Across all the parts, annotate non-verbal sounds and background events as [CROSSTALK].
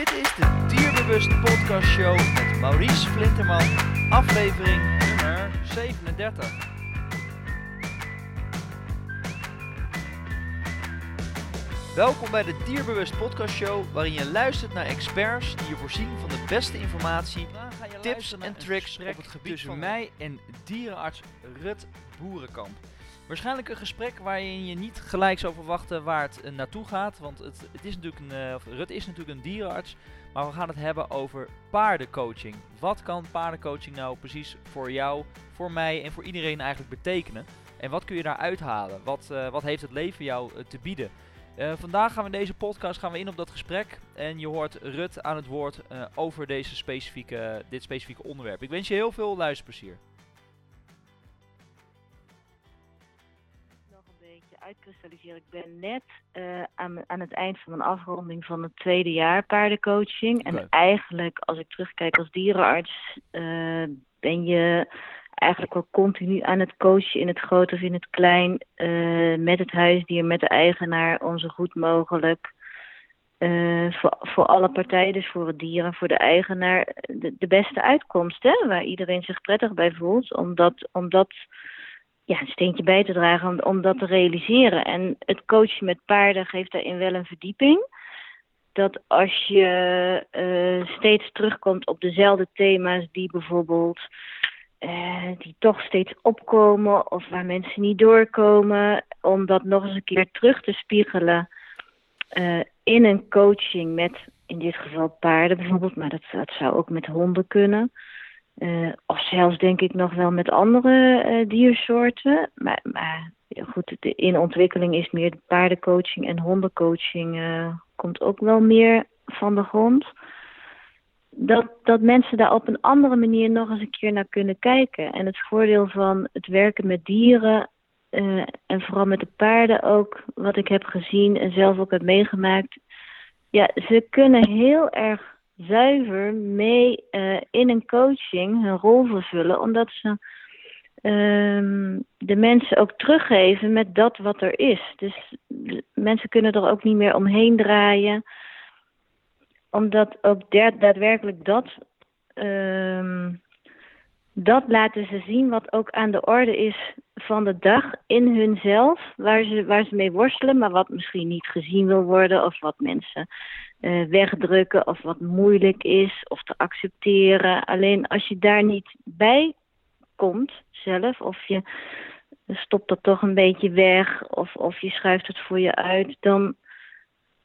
Dit is de Dierbewust Podcast Show met Maurice Flinterman, aflevering nummer 37. Welkom bij de Dierbewust Podcast Show, waarin je luistert naar experts die je voorzien van de beste informatie, tips en tricks op het gebied tussen mij en dierenarts Rut Boerenkamp. Waarschijnlijk een gesprek waarin je niet gelijk zou verwachten waar het eh, naartoe gaat. Want het, het is natuurlijk een, of Rut is natuurlijk een dierenarts. Maar we gaan het hebben over paardencoaching. Wat kan paardencoaching nou precies voor jou, voor mij en voor iedereen eigenlijk betekenen? En wat kun je daar uithalen? Wat, uh, wat heeft het leven jou te bieden? vandaag gaan we in deze podcast gaan we in op dat gesprek. En je hoort Rut aan het woord over deze specifieke, dit specifieke onderwerp. Ik wens je heel veel luisterplezier. Uitkristalliseren. Ik ben net uh, aan, aan het eind van mijn afronding van het tweede jaar paardencoaching. En eigenlijk, als ik terugkijk als dierenarts, uh, ben je eigenlijk wel continu aan het coachen in het groot of in het klein. Uh, met het huisdier, met de eigenaar, om zo goed mogelijk. voor, voor alle partijen, dus voor het dier en voor de eigenaar, de, de beste uitkomst. Hè? Waar iedereen zich prettig bij voelt. Omdat, omdat ja, een steentje bij te dragen om, dat te realiseren. En het coachen met paarden geeft daarin wel een verdieping. Dat als je uh, steeds terugkomt op dezelfde thema's die bijvoorbeeld uh, die toch steeds opkomen of waar mensen niet doorkomen, om dat nog eens een keer terug te spiegelen uh, in een coaching met in dit geval paarden bijvoorbeeld, maar dat, dat zou ook met honden kunnen. Uh, of zelfs denk ik nog wel met andere uh, diersoorten. Maar, maar goed, in ontwikkeling is meer de paardencoaching en hondencoaching uh, komt ook wel meer van de grond. Dat, dat mensen daar op een andere manier nog eens een keer naar kunnen kijken. En het voordeel van het werken met dieren en vooral met de paarden ook, wat ik heb gezien en zelf ook heb meegemaakt. Ja, ze kunnen heel erg zuiver mee uh, in een coaching hun rol vervullen, omdat ze uh, de mensen ook teruggeven met dat wat er is. Dus mensen kunnen er ook niet meer omheen draaien, omdat ook daadwerkelijk dat. Uh, dat laten ze zien wat ook aan de orde is van de dag in hunzelf, waar ze, waar ze mee worstelen, maar wat misschien niet gezien wil worden of wat mensen uh, wegdrukken of wat moeilijk is of te accepteren. Alleen als je daar niet bij komt zelf of je stopt dat toch een beetje weg of, of je schuift het voor je uit, dan,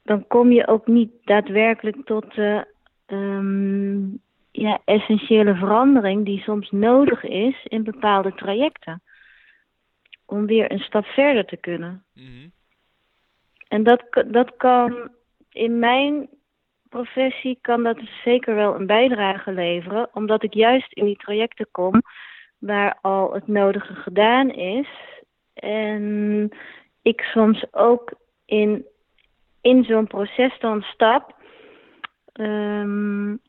dan kom je ook niet daadwerkelijk tot de um, ja, essentiële verandering die soms nodig is in bepaalde trajecten. Om weer een stap verder te kunnen. Mm -hmm. En dat, dat kan in mijn professie kan dat zeker wel een bijdrage leveren, omdat ik juist in die trajecten kom waar al het nodige gedaan is. En ik soms ook in, in zo'n proces dan stap um,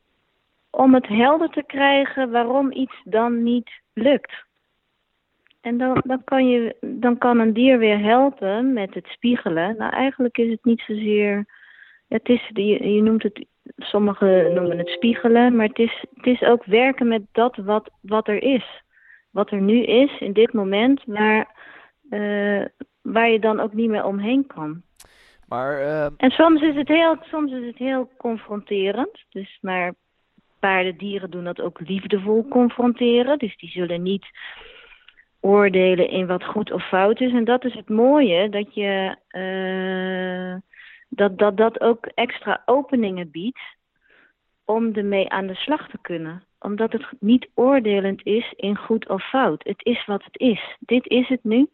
om het helder te krijgen waarom iets dan niet lukt. En dan, dan, kan je, dan kan een dier weer helpen met het spiegelen. Nou, eigenlijk is het niet zozeer het is, je, je noemt het, sommigen noemen het spiegelen, maar het is, het is ook werken met dat wat, wat er is. Wat er nu is in dit moment, maar uh, waar je dan ook niet meer omheen kan. Maar, uh... En soms is, het heel, soms is het heel confronterend. Dus, maar paarden, dieren doen dat ook liefdevol confronteren. Dus die zullen niet oordelen in wat goed of fout is. En dat is het mooie, dat je... Uh, dat, dat dat ook extra openingen biedt om ermee aan de slag te kunnen. Omdat het niet oordelend is in goed of fout. Het is wat het is. Dit is het nu.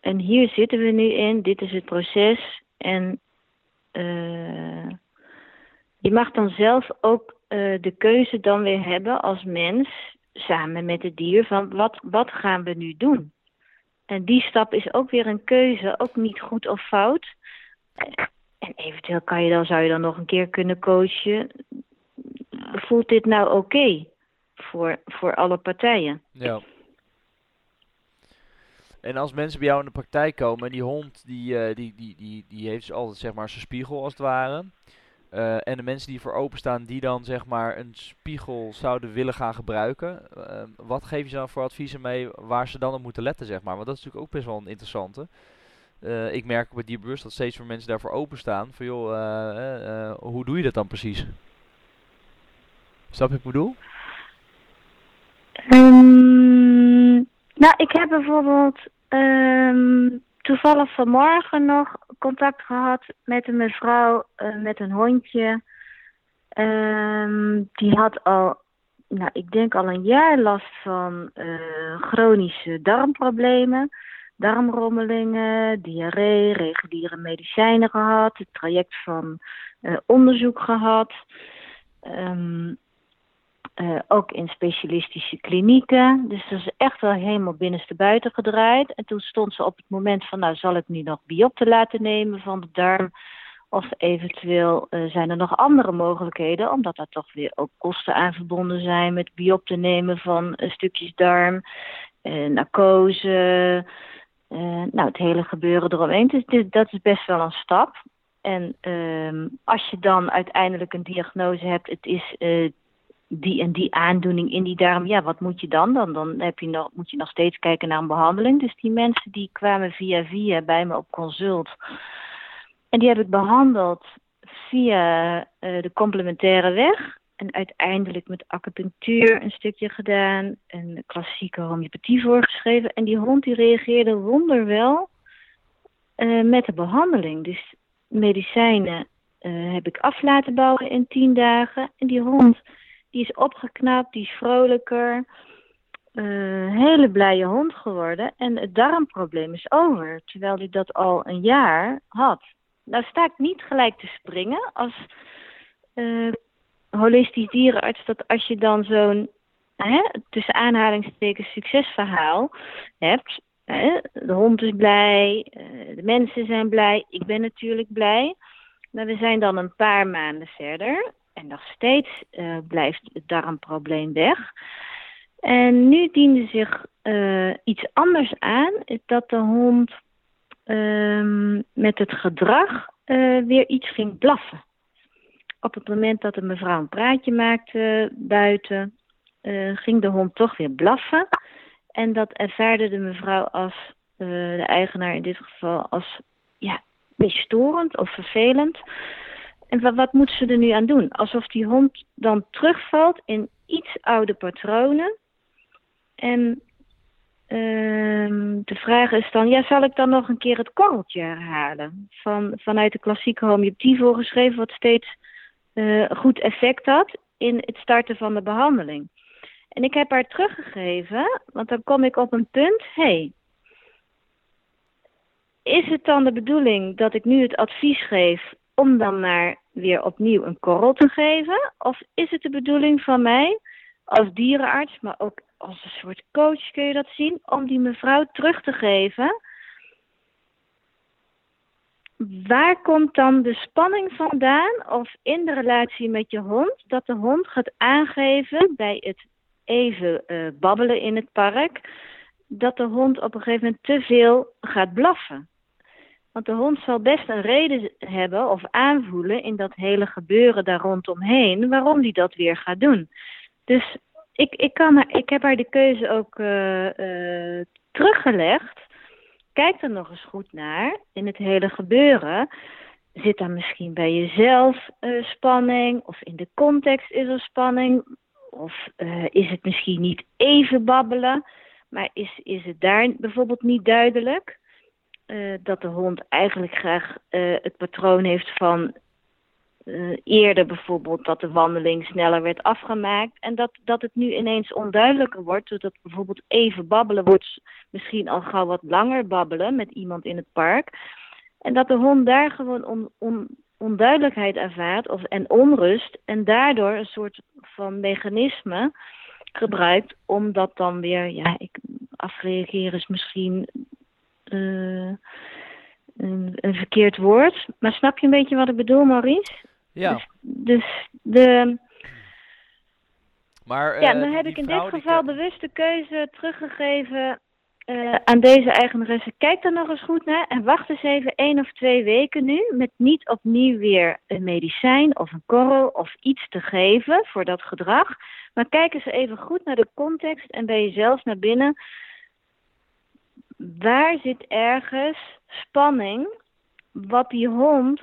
En hier zitten we nu in. Dit is het proces. En uh, je mag dan zelf ook uh, de keuze dan weer hebben als mens, samen met het dier, van wat, wat gaan we nu doen? En die stap is ook weer een keuze, ook niet goed of fout. En eventueel kan je dan, zou je dan nog een keer kunnen coachen. Voelt dit nou oké voor, voor alle partijen? Ja. En als mensen bij jou in de praktijk komen, die hond die, uh, die, die, die, die heeft dus altijd zeg maar zijn spiegel als het ware. en de mensen die voor openstaan, die dan zeg maar een spiegel zouden willen gaan gebruiken. wat geef je ze dan voor adviezen mee waar ze dan op moeten letten, zeg maar? Want dat is natuurlijk ook best wel een interessante. Ik merk bij die bewust dat steeds meer mensen daarvoor openstaan. Van joh, hoe doe je dat dan precies? Snap je wat bedoel? Um, nou, ik heb bijvoorbeeld um, toevallig vanmorgen nog contact gehad met een mevrouw met een hondje. Um, die had al, nou, ik denk al een jaar last van chronische darmproblemen. Darmrommelingen, diarree, reguliere medicijnen gehad, het traject van uh, onderzoek gehad. Um, uh, ook in specialistische klinieken. Dus dat is echt wel helemaal binnenste buiten gedraaid. En toen stond ze op het moment van, nou zal ik nu nog biopte laten nemen van de darm. Of eventueel uh, zijn er nog andere mogelijkheden, omdat daar toch weer ook kosten aan verbonden zijn met biopte nemen van stukjes darm, narcose, nou het hele gebeuren eromheen. Dus dat is best wel een stap. En ehm, als je dan uiteindelijk een diagnose hebt, het is die en die aandoening in die darm, ja, wat moet je dan? Dan, dan heb je nog, moet je nog steeds kijken naar een behandeling. Dus die mensen die kwamen via via bij me op consult. En die heb ik behandeld via uh, de complementaire weg. En uiteindelijk met acupunctuur een stukje gedaan. En klassieke homeopathie voorgeschreven. En die hond die reageerde wonderwel uh, met de behandeling. Dus medicijnen uh, heb ik af laten bouwen in tien dagen. En die hond die is opgeknapt, die is vrolijker. Uh, hele blije hond geworden. En het darmprobleem is over. Terwijl hij dat al een jaar had. Nou sta ik niet gelijk te springen als holistisch dierenarts. Dat als je dan zo'n tussen aanhalingstekens succesverhaal hebt. Hè, de hond is blij, uh, de mensen zijn blij, ik ben natuurlijk blij. Maar we zijn dan een paar maanden verder. En nog steeds uh, blijft het darmprobleem weg. En nu diende zich uh, iets anders aan, dat de hond uh, met het gedrag weer iets ging blaffen. Op het moment dat de mevrouw een praatje maakte buiten, ging de hond toch weer blaffen. En dat ervaarde de mevrouw als, de eigenaar in dit geval, als ja, storend of vervelend. En wat, wat moet ze er nu aan doen? Alsof die hond dan terugvalt in iets oude patronen. En uh, de vraag is dan, ja, zal ik dan nog een keer het korreltje herhalen? Van, vanuit de klassieke homeopathie voorgeschreven, wat steeds uh, goed effect had in het starten van de behandeling. En ik heb haar teruggegeven, want dan kom ik op een punt, hey, is het dan de bedoeling dat ik nu het advies geef om dan maar weer opnieuw een korrel te geven? Of is het de bedoeling van mij als dierenarts, maar ook als een soort coach kun je dat zien, om die mevrouw terug te geven? Waar komt dan de spanning vandaan of in de relatie met je hond dat de hond gaat aangeven bij het even uh, babbelen in het park, dat de hond op een gegeven moment te veel gaat blaffen? Want de hond zal best een reden hebben of aanvoelen in dat hele gebeuren daar rondomheen, waarom die dat weer gaat doen. Dus ik, ik, kan ik heb haar de keuze ook uh, uh, teruggelegd. Kijk er nog eens goed naar in het hele gebeuren. Zit daar misschien bij jezelf uh, spanning? Of in de context is er spanning? Of is het misschien niet even babbelen? Maar is, is het daar bijvoorbeeld niet duidelijk? uh, dat de hond eigenlijk graag het patroon heeft van uh, eerder bijvoorbeeld dat de wandeling sneller werd afgemaakt. En dat, dat het nu ineens onduidelijker wordt, zodat bijvoorbeeld even babbelen wordt misschien al gauw wat langer babbelen met iemand in het park. En dat de hond daar gewoon on, on, onduidelijkheid ervaart of, en onrust en daardoor een soort van mechanisme gebruikt om dat dan weer, ja, ik, afreageren is misschien uh, een, een, verkeerd woord. Maar snap je een beetje wat ik bedoel, Maurice? Ja. Dus, dus de. Maar, ja, uh, dan heb ik in dit geval bewust de keuze teruggegeven uh, aan deze eigenaresse, kijk er nog eens goed naar en wacht eens even één of twee weken nu met niet opnieuw weer een medicijn of een korrel of iets te geven voor dat gedrag. Maar kijk eens even goed naar de context en bij jezelf naar binnen. Waar zit ergens spanning wat die hond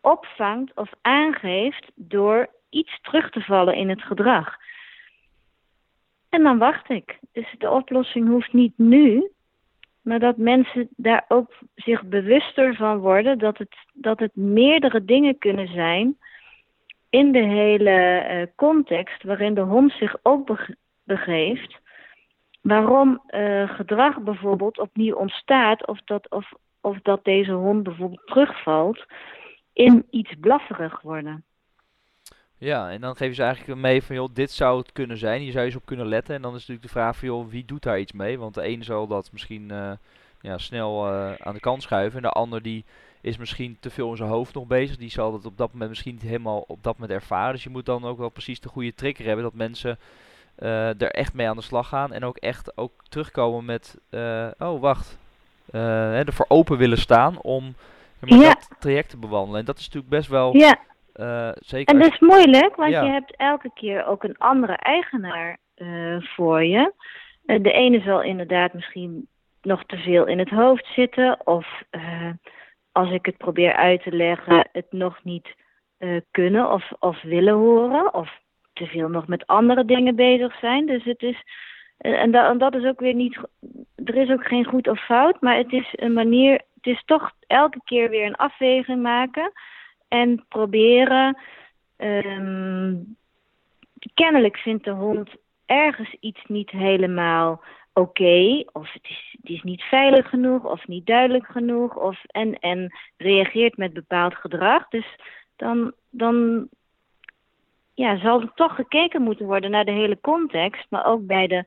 opvangt of aangeeft door iets terug te vallen in het gedrag? En dan wacht ik. Dus de oplossing hoeft niet nu, maar dat mensen daar ook zich bewuster van worden dat het, dat het meerdere dingen kunnen zijn in de hele uh, context waarin de hond zich ook begeeft. Waarom uh, gedrag bijvoorbeeld opnieuw ontstaat of dat, of, of dat deze hond bijvoorbeeld terugvalt in iets blafferig worden. Ja, en dan geven ze eigenlijk mee van, joh, dit zou het kunnen zijn. Hier zou je eens op kunnen letten. En dan is natuurlijk de vraag van, joh, wie doet daar iets mee? Want de een zal dat misschien uh, ja, snel uh, aan de kant schuiven. En de ander die is misschien te veel in zijn hoofd nog bezig. Die zal dat op dat moment misschien niet helemaal op dat moment ervaren. Dus je moet dan ook wel precies de goede trigger hebben. Dat mensen uh, er echt mee aan de slag gaan. En ook echt ook terugkomen met, oh wacht, hè, ervoor open willen staan om ja. dat traject te bewandelen. En dat is natuurlijk best wel... Ja uh, zeker. En dat is moeilijk, want je hebt elke keer ook een andere eigenaar uh, voor je. Uh, de ene zal inderdaad misschien nog te veel in het hoofd zitten, of als ik het probeer uit te leggen, het nog niet kunnen of, of willen horen, of te veel nog met andere dingen bezig zijn. Dus het is. En dat is ook weer niet. Er is ook geen goed of fout, maar het is een manier. Is toch elke keer weer een afweging maken en proberen. Um, kennelijk vindt de hond ergens iets niet helemaal oké, of het is, is niet veilig genoeg, of niet duidelijk genoeg, of, en, en reageert met bepaald gedrag. Dus dan, dan ja, zal er toch gekeken moeten worden naar de hele context, maar ook bij de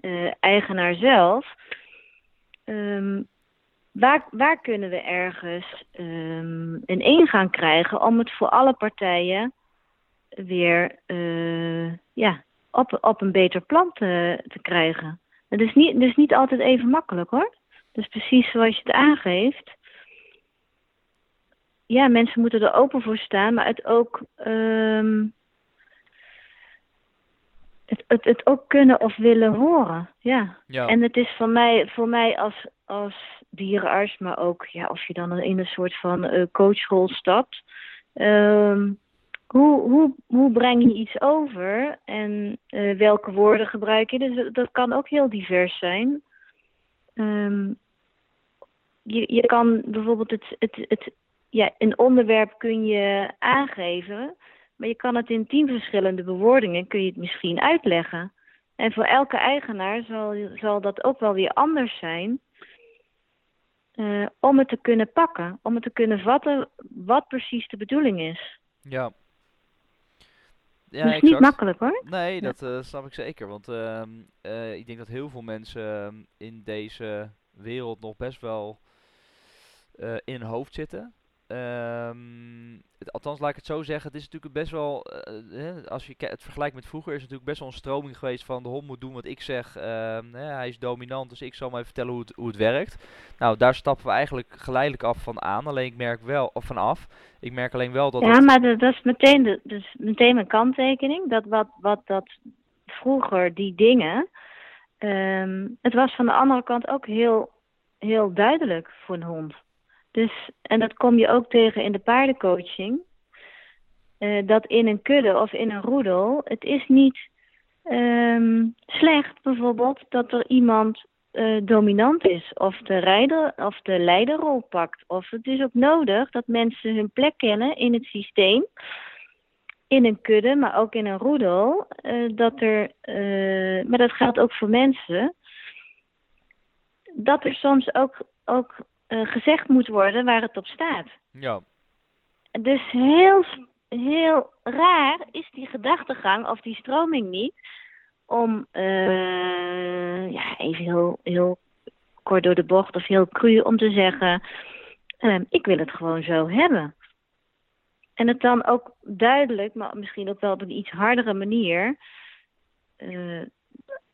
uh, eigenaar zelf. Um, Waar, waar kunnen we ergens um, een ingang krijgen om het voor alle partijen weer uh, ja, op, op een beter plan te, te krijgen? Het is, niet, het is niet altijd even makkelijk hoor. Dus precies zoals je het aangeeft. Ja, mensen moeten er open voor staan, maar het ook um, het, het, het ook kunnen of willen horen. Ja. ja. En het is voor mij, voor mij als, als dierenarts, maar ook ja, of je dan in een soort van uh, coachrol stapt. Um, hoe, hoe, hoe breng je iets over en uh, welke woorden gebruik je? Dus dat kan ook heel divers zijn. Um, je, je kan bijvoorbeeld het, het, het, ja, een onderwerp kun je aangeven, maar je kan het in tien verschillende bewoordingen kun je het misschien uitleggen. En voor elke eigenaar zal, zal dat ook wel weer anders zijn. Uh, om het te kunnen pakken, om het te kunnen vatten wat precies de bedoeling is. Ja. Ja, dat is niet makkelijk hoor. Nee, dat uh, snap ik zeker. Want uh, ik denk dat heel veel mensen ehm, in deze wereld nog best wel in hun hoofd zitten. Um, het, althans, laat ik het zo zeggen. Het is natuurlijk best wel. Uh, als je het vergelijkt met vroeger, is het natuurlijk best wel een stroming geweest van de hond moet doen wat ik zeg. Uh, hij is dominant, dus ik zal maar even vertellen hoe het, hoe het werkt. Nou, daar stappen we eigenlijk geleidelijk af van aan. Alleen ik merk wel, of vanaf. Ik merk alleen wel dat. Ja, maar dat, is meteen, de, meteen mijn kanttekening. Dat wat, wat dat vroeger, die dingen. Um, het was van de andere kant ook heel, heel duidelijk voor een hond. Dus, en dat kom je ook tegen in de paardencoaching. Uh, dat in een kudde of in een roedel, het is niet um, slecht bijvoorbeeld dat er iemand uh, dominant is of de, rijder, of de leiderrol pakt. Of het is ook nodig dat mensen hun plek kennen in het systeem. In een kudde, maar ook in een roedel. Uh, dat er, maar dat geldt ook voor mensen. Dat er soms ook, ook gezegd moet worden waar het op staat. Ja. Dus heel, heel raar is die gedachtegang of die stroming niet om uh, ja, even heel, heel kort door de bocht of heel cru om te zeggen: uh, ik wil het gewoon zo hebben. En het dan ook duidelijk, maar misschien ook wel op een iets hardere manier, uh,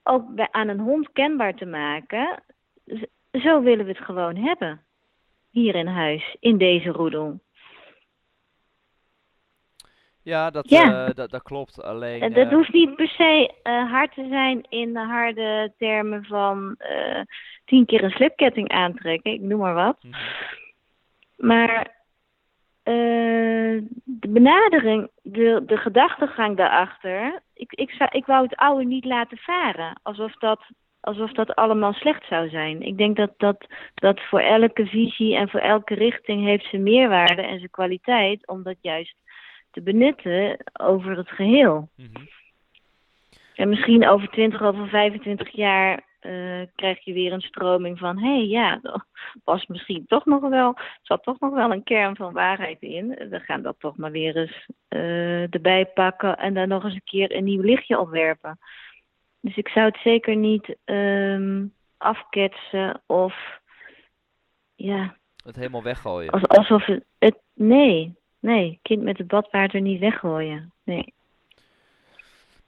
ook bij, aan een hond kenbaar te maken zo willen we het gewoon hebben. Hier in huis, in deze roedel. Ja, dat, ja. dat, dat klopt. Alleen, en dat hoeft niet per se hard te zijn in harde termen van tien keer een slipketting aantrekken, ik noem maar wat. Mhm. Maar uh, de benadering, de, de gedachtegang daarachter, ik, ik, zou, ik wou het oude niet laten varen. Alsof dat, alsof dat allemaal slecht zou zijn. Ik denk dat, dat, dat voor elke visie en voor elke richting heeft zijn meerwaarde en zijn kwaliteit om dat juist te benutten over het geheel. Mhm. En misschien over 20, over 25 jaar uh, krijg je weer een stroming van... hé, hey, ja, er was misschien toch nog wel... zat toch nog wel een kern van waarheid in. We gaan dat toch maar weer eens uh, erbij pakken... en daar nog eens een keer een nieuw lichtje op werpen. Dus ik zou het zeker niet um, afketsen of... ja... Het helemaal weggooien. alsof het, het... Nee, nee, kind met het badwater niet weggooien. Nee.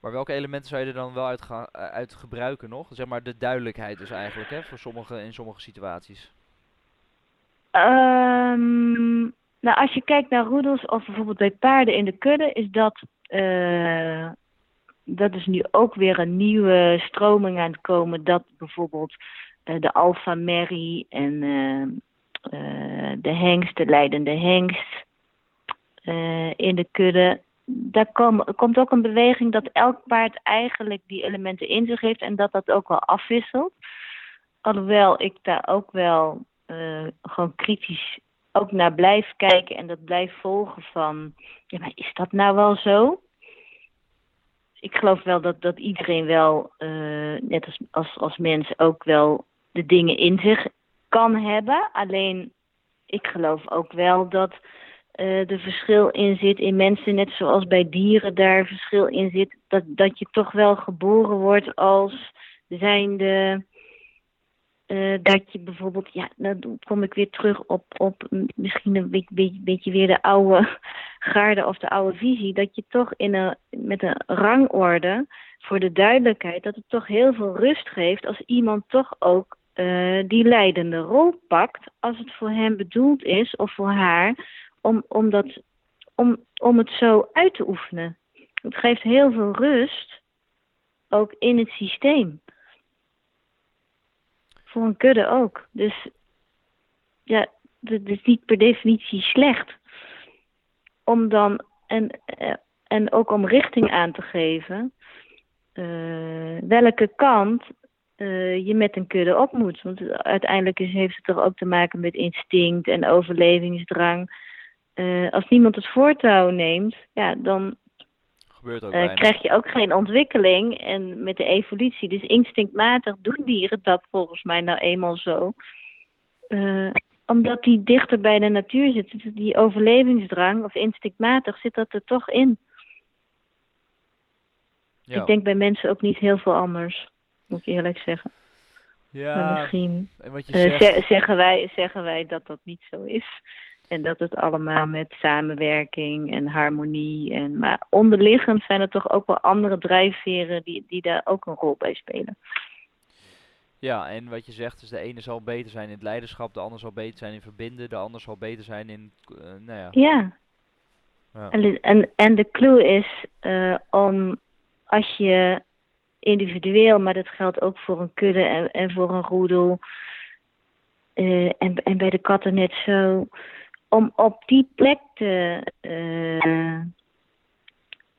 Maar welke elementen zou je er dan wel uit, gaan, eh, uit gebruiken nog? Zeg maar de duidelijkheid dus eigenlijk, hè, voor sommige, in sommige situaties. Um, nou, als je kijkt naar roedels of bijvoorbeeld bij paarden in de kudde, is dat, uh, dat is nu ook weer een nieuwe stroming aan het komen. Dat bijvoorbeeld uh, de Alpha Mary en de hengst, de leidende hengst, in de kudde daar komt ook een beweging dat elk paard eigenlijk die elementen in zich heeft en dat dat ook wel afwisselt. Alhoewel ik daar ook wel gewoon kritisch ook naar blijf kijken en dat blijf volgen van, ja, maar is dat nou wel zo? Ik geloof wel dat, dat iedereen wel, uh, net als, als, als mens, ook wel de dingen in zich kan hebben. Alleen ik geloof ook wel dat uh, er verschil in zit in mensen, net zoals bij dieren daar verschil in zit, dat, dat je toch wel geboren wordt als zijnde. Uh, dat je bijvoorbeeld, ja, dan kom ik weer terug op, op misschien een beetje, beetje, weer de oude [LAUGHS] garde of de oude visie, dat je toch in een, met een rangorde, voor de duidelijkheid, dat het toch heel veel rust geeft als iemand toch ook uh, die leidende rol pakt, als het voor hem bedoeld is of voor haar, om, om, dat, om, om het zo uit te oefenen. Het geeft heel veel rust, ook in het systeem. Voor een kudde ook. Dus ja, het is niet per definitie slecht. Om dan, en, eh, en ook om richting aan te geven, uh, welke kant uh, je met een kudde op moet. Want uiteindelijk heeft het toch ook te maken met instinct en overlevingsdrang als niemand het voortouw neemt, ja, dan Gebeurt ook uh, krijg je ook geen ontwikkeling. En met de evolutie, dus instinctmatig doen dieren dat volgens mij nou eenmaal zo. Uh, omdat die dichter bij de natuur zitten, die overlevingsdrang of instinctmatig zit dat er toch in. Ja. Ik denk bij mensen ook niet heel veel anders, moet ik eerlijk zeggen. Ja, misschien en wat je zegt... zeggen, wij, zeggen wij dat dat niet zo is. En dat het allemaal met samenwerking en harmonie. En, maar onderliggend zijn er toch ook wel andere drijfveren die, die daar ook een rol bij spelen. Ja, en wat je zegt is de ene zal beter zijn in het leiderschap, de ander zal beter zijn in verbinden, de ander zal beter zijn in, uh, nou ja. Ja. ja. En, en, en de clue is uh, om, als je individueel, maar dat geldt ook voor een kudde en, en voor een roedel, uh, en, en bij de katten net zo, om op die plek te, uh,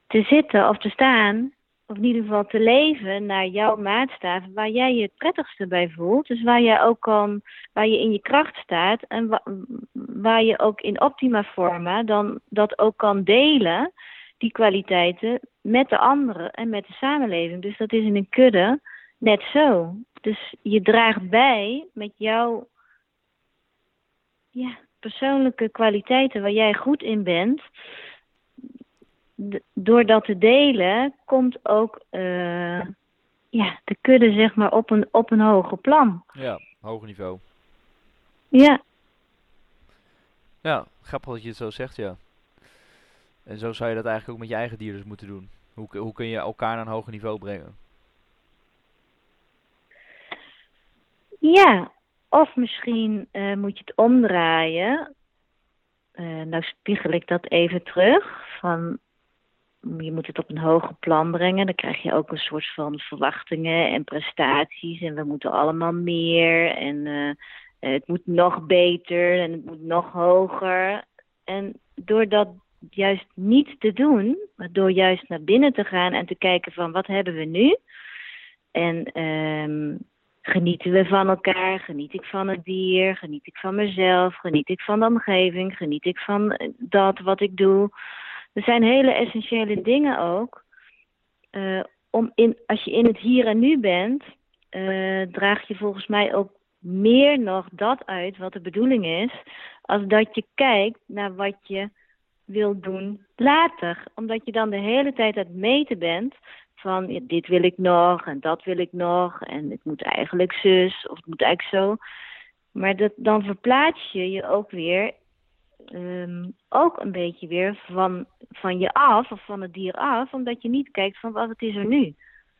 te zitten of te staan, of in ieder geval te leven naar jouw maatstaf, waar jij je het prettigste bij voelt. Dus waar jij ook kan, waar je in je kracht staat en wa waar je ook in optima forma dan dat ook kan delen, die kwaliteiten, met de anderen en met de samenleving. Dus dat is in een kudde net zo. Dus je draagt bij met jouw ja, persoonlijke kwaliteiten waar jij goed in bent, door dat te delen, komt ook uh, ja, de kudde zeg maar op een, op een hoger plan. Ja, hoger niveau. Ja. Ja, grappig dat je het zo zegt, ja. En zo zou je dat eigenlijk ook met je eigen dieren dus moeten doen. Hoe, hoe kun je elkaar naar een hoger niveau brengen? Ja, of misschien uh, moet je het omdraaien. Uh, nou spiegel ik dat even terug. Van, je moet het op een hoger plan brengen. Dan krijg je ook een soort van verwachtingen en prestaties. En we moeten allemaal meer. En uh, het moet nog beter en het moet nog hoger. En door dat juist niet te doen, maar door juist naar binnen te gaan en te kijken van wat hebben we nu? En um, genieten we van elkaar? Geniet ik van het dier? Geniet ik van mezelf? Geniet ik van de omgeving? Geniet ik van dat wat ik doe? Er zijn hele essentiële dingen ook. Uh, om in, als je in het hier en nu bent, uh, draag je volgens mij ook meer nog dat uit wat de bedoeling is, als dat je kijkt naar wat je wil doen later. Omdat je dan de hele tijd aan het meten bent van dit wil ik nog en dat wil ik nog en het moet eigenlijk zus of het moet eigenlijk zo. Maar dat, dan verplaats je je ook weer um, ook een beetje weer van, van je af of van het dier af, omdat je niet kijkt van wat is er nu.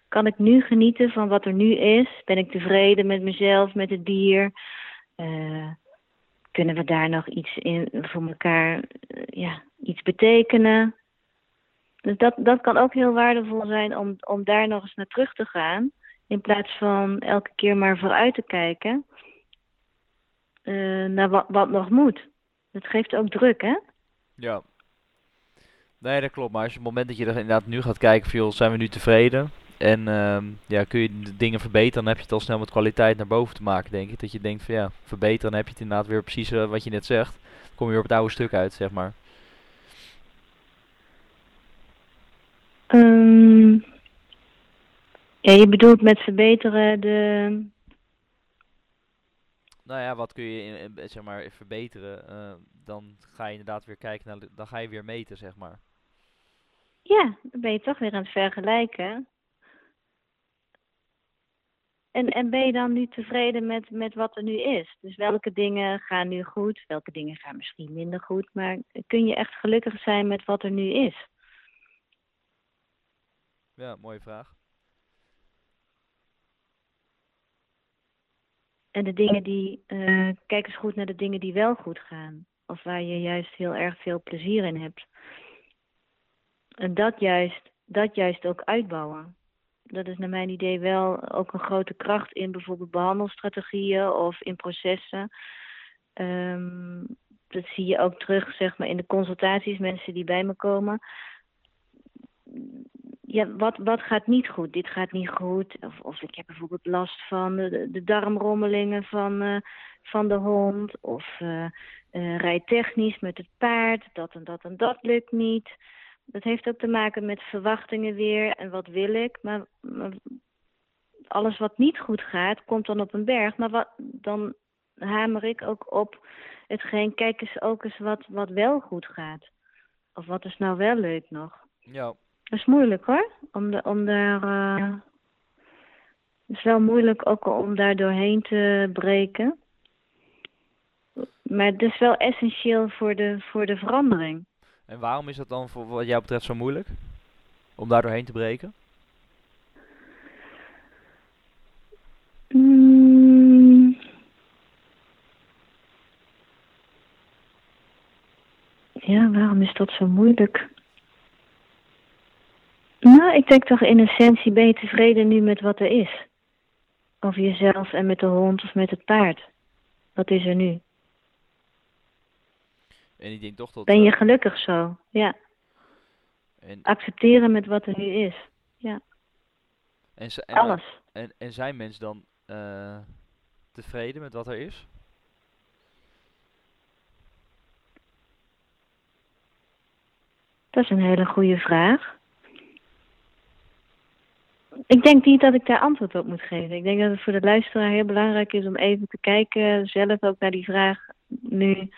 Kan ik nu genieten van wat er nu is? Ben ik tevreden met mezelf, met het dier? Uh, kunnen we daar nog iets in voor elkaar, uh, ja, iets betekenen? Dus dat, dat kan ook heel waardevol zijn om, om daar nog eens naar terug te gaan. In plaats van elke keer maar vooruit te kijken uh, naar wat, wat nog moet. Dat geeft ook druk, hè? Ja. Nee, dat klopt. Maar als je op het moment dat je er inderdaad nu gaat kijken, veel zijn we nu tevreden? En uh, ja, kun je de dingen verbeteren, dan heb je het al snel met kwaliteit naar boven te maken, denk ik. Dat je denkt van ja, verbeteren, dan heb je het inderdaad weer precies uh, wat je net zegt. Kom je weer op het oude stuk uit, zeg maar. Um, ja, je bedoelt met verbeteren de... Nou ja, wat kun je in, zeg maar verbeteren? Uh, dan ga je inderdaad weer kijken naar, dan ga je weer meten, zeg maar. Ja, dan ben je toch weer aan het vergelijken. En, en ben je dan nu tevreden met, met wat er nu is? Dus welke dingen gaan nu goed, welke dingen gaan misschien minder goed, maar kun je echt gelukkig zijn met wat er nu is? Ja, mooie vraag. En de dingen die, uh, kijk eens goed naar de dingen die wel goed gaan. Of waar je juist heel erg veel plezier in hebt. En dat juist, dat juist ook uitbouwen. Dat is naar mijn idee wel ook een grote kracht in bijvoorbeeld behandelstrategieën of in processen. Um, dat zie je ook terug zeg maar, in de consultaties, mensen die bij me komen ja, wat, wat gaat niet goed? Dit gaat niet goed. Of, of ik heb bijvoorbeeld last van de, de darmrommelingen van, uh, van de hond. Of uh, uh, rijtechnisch met het paard. Dat en dat en dat lukt niet. Dat heeft ook te maken met verwachtingen weer. En wat wil ik? Maar, maar alles wat niet goed gaat, komt dan op een berg. Maar wat, dan hamer ik ook op hetgeen. Kijk eens ook eens wat, wat wel goed gaat. Of wat is nou wel leuk nog. Ja. Dat is moeilijk hoor. Om, de, om daar. Uh, het is wel moeilijk ook om daar doorheen te breken. Maar het is wel essentieel voor de, voor de verandering. En waarom is dat dan voor wat jou betreft zo moeilijk? Om daar doorheen te breken? Mm. Ja, waarom is dat zo moeilijk? Nou, ik denk toch in essentie ben je tevreden nu met wat er is. Over jezelf en met de hond of met het paard. Wat is er nu? En ik denk toch dat... Ben je eh, gelukkig zo? Ja. En... Accepteren met wat er nu is. Ja. En, en, Alles. En, en zijn mensen dan uh, tevreden met wat er is? Dat is een hele goede vraag. Ik denk niet dat ik daar antwoord op moet geven. Ik denk dat het voor de luisteraar heel belangrijk is om even te kijken, zelf ook naar die vraag nu.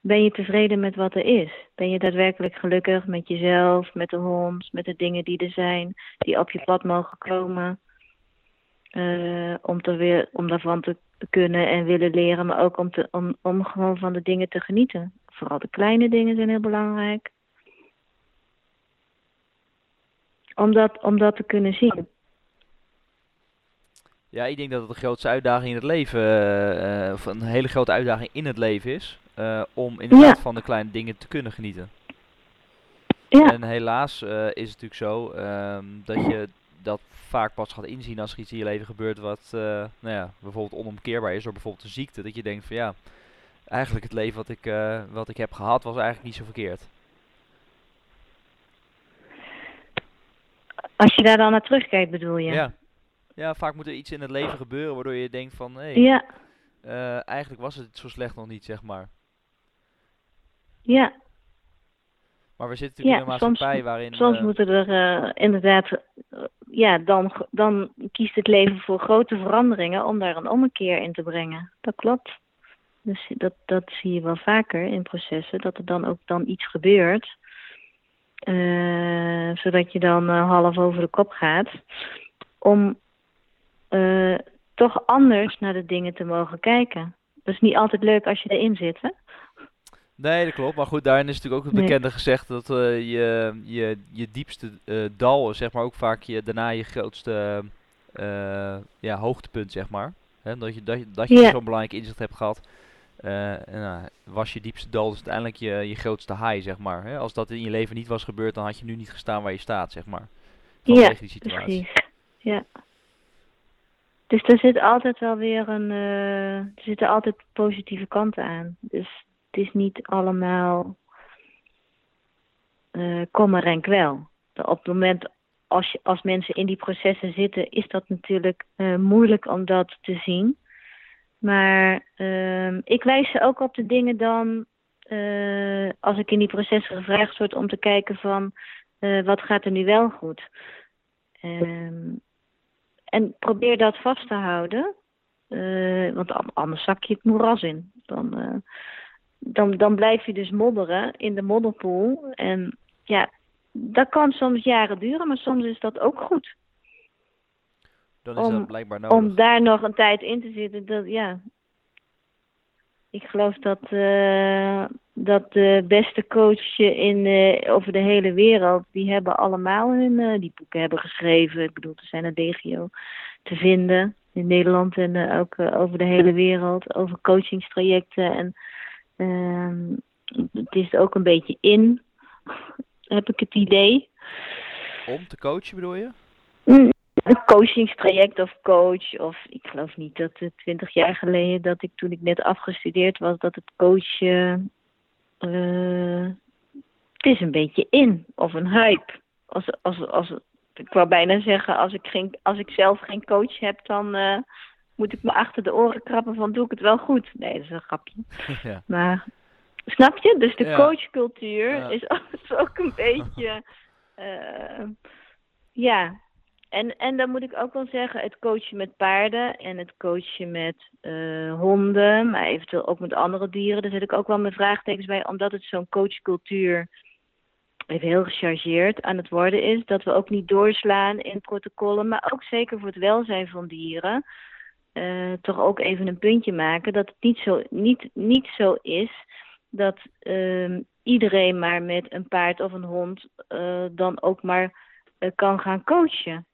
Ben je tevreden met wat er is? Ben je daadwerkelijk gelukkig met jezelf, met de hond, met de dingen die er zijn, die op je pad mogen komen? Uh, om, te weer, om daarvan te kunnen en willen leren, maar ook om, te, om, om gewoon van de dingen te genieten. Vooral de kleine dingen zijn heel belangrijk. Om dat, om dat te kunnen zien. Ja, ik denk dat het de grootste uitdaging in het leven, uh, of een hele grote uitdaging in het leven is, uh, om inderdaad van de kleine dingen te kunnen genieten. Ja. En helaas is het natuurlijk zo um, dat je dat vaak pas gaat inzien als er iets in je leven gebeurt wat nou ja, bijvoorbeeld onomkeerbaar is, door bijvoorbeeld een ziekte. Dat je denkt van ja, eigenlijk het leven wat ik, wat ik heb gehad was eigenlijk niet zo verkeerd. Als je daar dan naar terugkijkt, bedoel je? Ja. Ja, vaak moet er iets in het leven gebeuren waardoor je denkt van, hé, hey, ja. Uh, eigenlijk was het zo slecht nog niet, zeg maar. Ja. Maar we zitten natuurlijk in een maatschappij soms, waarin... Soms uh, moeten er uh, inderdaad, ja, dan, dan kiest het leven voor grote veranderingen om daar een ommekeer in te brengen. Dat klopt. Dus dat, dat zie je wel vaker in processen, dat er dan ook dan iets gebeurt uh, zodat je dan uh, half over de kop gaat. Om uh, toch anders naar de dingen te mogen kijken. Dat is niet altijd leuk als je erin zit, hè? Nee, dat klopt. Maar goed, daarin is natuurlijk ook het bekende nee. gezegd dat je, je, je diepste dal, zeg maar, ook vaak je, daarna je grootste ja, hoogtepunt, zeg maar. Hè? Dat je, dat, dat je zo'n belangrijk inzicht hebt gehad uh, nou, was je diepste dal dus uiteindelijk je, je grootste high, zeg maar. Als dat in je leven niet was gebeurd, dan had je nu niet gestaan waar je staat, zeg maar. Ja, die situatie. precies. Ja. Dus er zit altijd wel weer een, uh, er zitten altijd positieve kanten aan. Dus het is niet allemaal uh, kommer en kwel. Op het moment als, je, als mensen in die processen zitten, is dat natuurlijk uh, moeilijk om dat te zien. Maar uh, ik wijs ze ook op de dingen dan, als ik in die processen gevraagd word om te kijken van wat gaat er nu wel goed. En probeer dat vast te houden, uh, want anders zak je het moeras in. Dan, dan, dan blijf je dus modderen in de modderpoel. En ja, dat kan soms jaren duren, maar soms is dat ook goed dan is om, dat blijkbaar nodig. Om daar nog een tijd in te zitten, dat, ja. Ik geloof dat, uh, dat de beste coaches in, uh, over de hele wereld, die hebben allemaal hun, uh, die boeken hebben geschreven. Ik bedoel, er zijn een legio te vinden in Nederland en ook over de hele wereld, over coachingstrajecten. En ehm, het is ook een beetje in, heb ik het idee. Om te coachen bedoel je? [LAUGHS] Een coachingstraject of coach. Of ik geloof niet dat het twintig jaar geleden, dat ik toen ik net afgestudeerd was, dat het coachen. Uh, het is een beetje in of een hype. Als, als, als, ik wou bijna zeggen, als ik, geen, als ik zelf geen coach heb, dan uh, moet ik me achter de oren krabben van doe ik het wel goed. Nee, dat is een grapje. [LAUGHS] Ja. Maar snap je? Dus de ja. coachcultuur ja. is [LAUGHS] ook een beetje. Uh, ja, en, en dan moet ik ook wel zeggen, het coachen met paarden en het coachen met uh, honden, maar eventueel ook met andere dieren, daar zit ik ook wel mijn vraagtekens bij, omdat het zo'n coachcultuur even heel gechargeerd aan het worden is, dat we ook niet doorslaan in protocollen, maar ook zeker voor het welzijn van dieren, uh, toch ook even een puntje maken dat het niet zo, niet, niet zo is dat uh, iedereen maar met een paard of een hond uh, dan ook maar kan gaan coachen.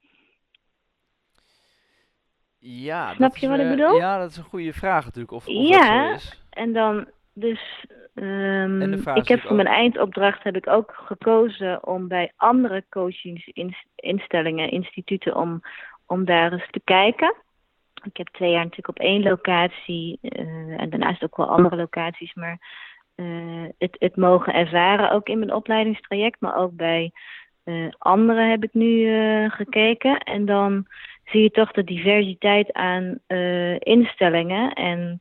Ja, Snap je wat ik bedoel? Ja, dat is een goede vraag natuurlijk. Of, of ja, dat is. en dan dus. Um, ik heb voor mijn eindopdracht heb ik ook gekozen om bij andere coachingsinstellingen, instituten, om, om daar eens te kijken. Ik heb twee jaar natuurlijk op één locatie uh, en daarnaast ook wel andere locaties, maar uh, het, het mogen ervaren, ook in mijn opleidingstraject, maar ook bij uh, anderen heb ik nu gekeken. En dan zie je toch de diversiteit aan uh, instellingen en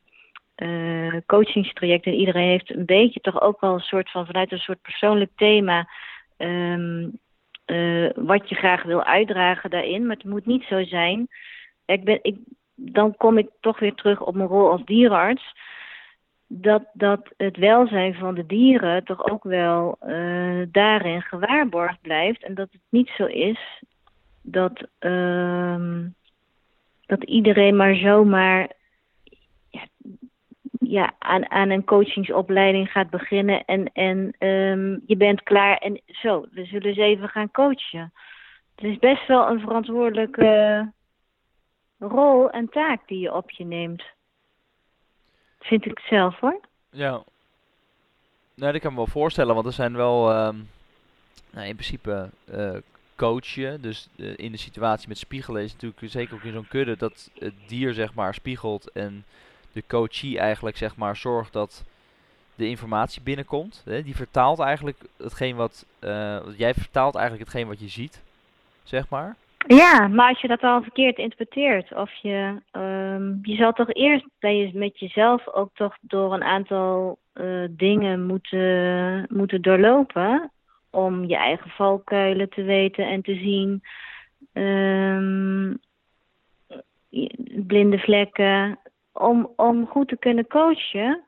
uh, coachingstrajecten. Iedereen heeft een beetje toch ook wel een soort van vanuit een soort persoonlijk thema. Um, uh, wat je graag wil uitdragen daarin. Maar het moet niet zo zijn. Ik ben, ik, dan kom ik toch weer terug op mijn rol als dierenarts. Dat, dat het welzijn van de dieren toch ook wel daarin gewaarborgd blijft. En dat het niet zo is dat, uh, dat iedereen maar zomaar ja, ja, aan, aan een coachingsopleiding gaat beginnen en, en um, je bent klaar en zo, we zullen eens even gaan coachen. Het is best wel een verantwoordelijke rol en taak die je op je neemt. Vind ik zelf hoor. Ja. Nou, dat kan me wel voorstellen, want er zijn wel ehm, nou, in principe uh, coach je. Dus uh, in de situatie met spiegelen is natuurlijk zeker ook in zo'n kudde dat het dier zeg maar spiegelt en de coachie eigenlijk zeg maar zorgt dat de informatie binnenkomt. Hè? Die vertaalt eigenlijk hetgeen wat, uh, jij vertaalt eigenlijk hetgeen wat je ziet, zeg maar. Ja, maar als je dat al verkeerd interpreteert, of je, um, je zal toch eerst bij je, met jezelf ook toch door een aantal uh, dingen moeten, moeten doorlopen om je eigen valkuilen te weten en te zien, um, blinde vlekken, om, om goed te kunnen coachen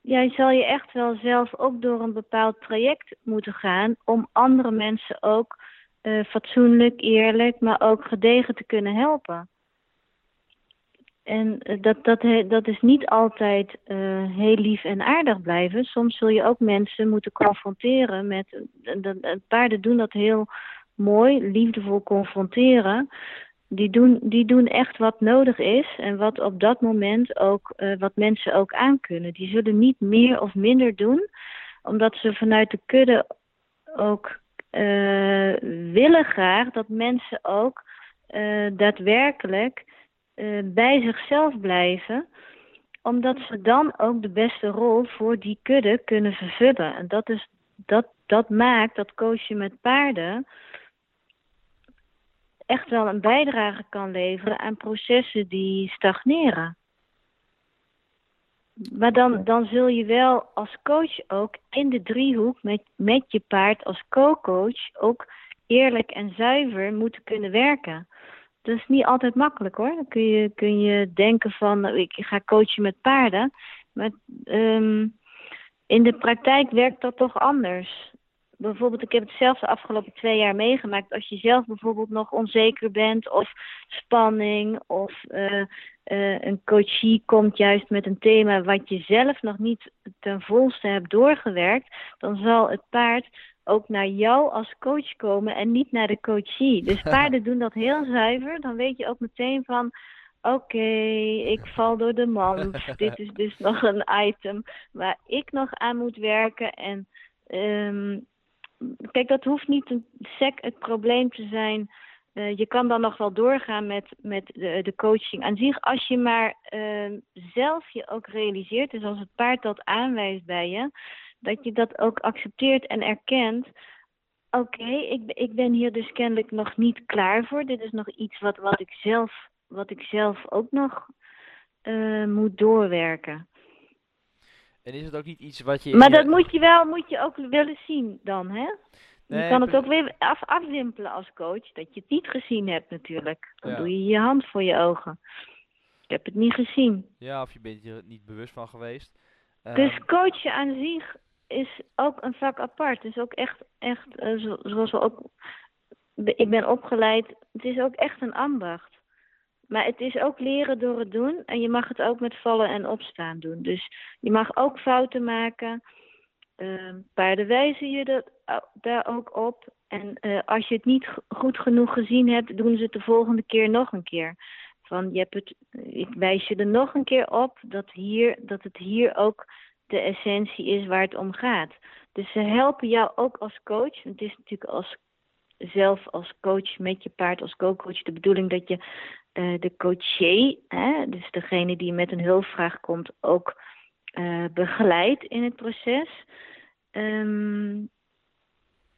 jij zal je echt wel zelf ook door een bepaald traject moeten gaan om andere mensen ook uh, fatsoenlijk, eerlijk, maar ook gedegen te kunnen helpen. En uh, dat, dat, dat is niet altijd uh, heel lief en aardig blijven. Soms zul je ook mensen moeten confronteren met. paarden doen dat heel mooi, liefdevol confronteren die doen, die doen echt wat nodig is en wat op dat moment ook, wat mensen ook aankunnen. Die zullen niet meer of minder doen, omdat ze vanuit de kudde ook willen graag dat mensen ook uh, daadwerkelijk bij zichzelf blijven, omdat ze dan ook de beste rol voor die kudde kunnen vervullen. En dat, is, dat, dat maakt dat coachen met paarden echt wel een bijdrage kan leveren aan processen die stagneren. Maar dan, dan zul je wel als coach ook in de driehoek met, met je paard als co-coach ook eerlijk en zuiver moeten kunnen werken. Dat is niet altijd makkelijk hoor. Dan kun je, kun je denken van nou, ik ga coachen met paarden. Maar um, in de praktijk werkt dat toch anders bijvoorbeeld, ik heb het zelf de afgelopen twee jaar meegemaakt. Als je zelf bijvoorbeeld nog onzeker bent of spanning of uh, uh, een coachie komt juist met een thema wat je zelf nog niet ten volste hebt doorgewerkt, dan zal het paard ook naar jou als coach komen en niet naar de coachie. [LAUGHS] Dus paarden doen dat heel zuiver. Dan weet je ook meteen van, oké, ik val door de mand. [LAUGHS] Dit is dus nog een item waar ik nog aan moet werken. En um, kijk, dat hoeft niet een sec het probleem te zijn. Uh, je kan dan nog wel doorgaan met, met de, de coaching aan zich. Als je maar uh, zelf je ook realiseert, dus als het paard dat aanwijst bij je, dat je dat ook accepteert en erkent. Oké, okay, ik, ik ben hier dus kennelijk nog niet klaar voor. Dit is nog iets wat, wat, ik, zelf, wat ik zelf ook nog uh, moet doorwerken. En is het ook niet iets wat je... Maar dat moet je wel moet je ook willen zien dan, hè? je kan het ook weer af, afwimpelen als coach, dat je het niet gezien hebt natuurlijk. Dan doe je je hand voor je ogen. Ik heb het niet gezien. Ja, of je bent er niet bewust van geweest. Dus um... coachen aan zich is ook een vak apart. Het is ook echt, echt uh, zoals we ook... Ik ben opgeleid, het is ook echt een ambacht. Maar het is ook leren door het doen. En je mag het ook met vallen en opstaan doen. Dus je mag ook fouten maken. Uh, paarden wijzen je dat, daar ook op. En uh, als je het niet goed genoeg gezien hebt, doen ze het de volgende keer nog een keer. Van je hebt het, ik wijs je er nog een keer op dat, hier, dat het hier ook de essentie is waar het om gaat. Dus ze helpen jou ook als coach. Het is natuurlijk als zelf als coach met je paard als co-coach de bedoeling dat je uh, de coaché, hè, dus degene die met een hulpvraag komt, ook uh, begeleidt in het proces. Um,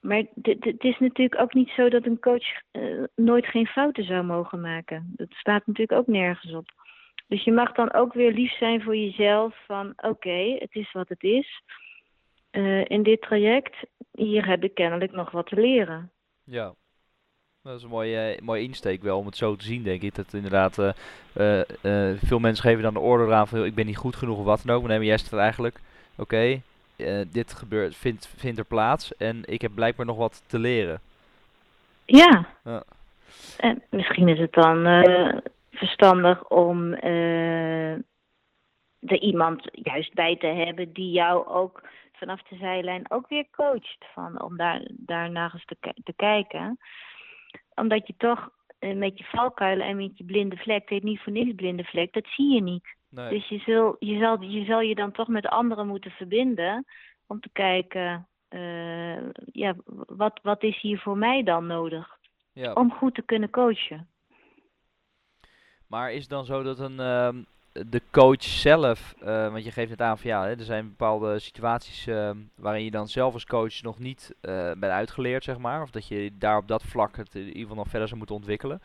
maar het is natuurlijk ook niet zo dat een coach uh, nooit geen fouten zou mogen maken. Dat staat natuurlijk ook nergens op. Dus je mag dan ook weer lief zijn voor jezelf van oké, okay, het is wat het is. Uh, in dit traject, hier heb ik kennelijk nog wat te leren. Ja, dat is een mooie, uh, mooie insteek wel om het zo te zien, denk ik. Dat inderdaad uh, uh, veel mensen geven dan de orde aan van ik ben niet goed genoeg of wat dan ook. Maar jij zegt eigenlijk, oké, okay, dit gebeurt, vindt, vindt er plaats en ik heb blijkbaar nog wat te leren. Ja. ja. En misschien is het dan verstandig om er iemand juist bij te hebben die jou ook vanaf de zijlijn ook weer coacht. Van, om daar, daar naar eens te, te kijken omdat je toch met je valkuilen en met je blinde vlek, het heet niet voor niks blinde vlek, dat zie je niet. Nee. Dus je, zul, je, zal, je zal je dan toch met anderen moeten verbinden om te kijken, uh, ja, wat, wat is hier voor mij dan nodig? Ja. Om goed te kunnen coachen. Maar is het dan zo dat een, uh, de coach zelf, uh, want je geeft het aan van ja, hè, er zijn bepaalde situaties ehm, waarin je dan zelf als coach nog niet uh, bent uitgeleerd, zeg maar. Of dat je daar op dat vlak het in ieder geval nog verder zou moeten ontwikkelen.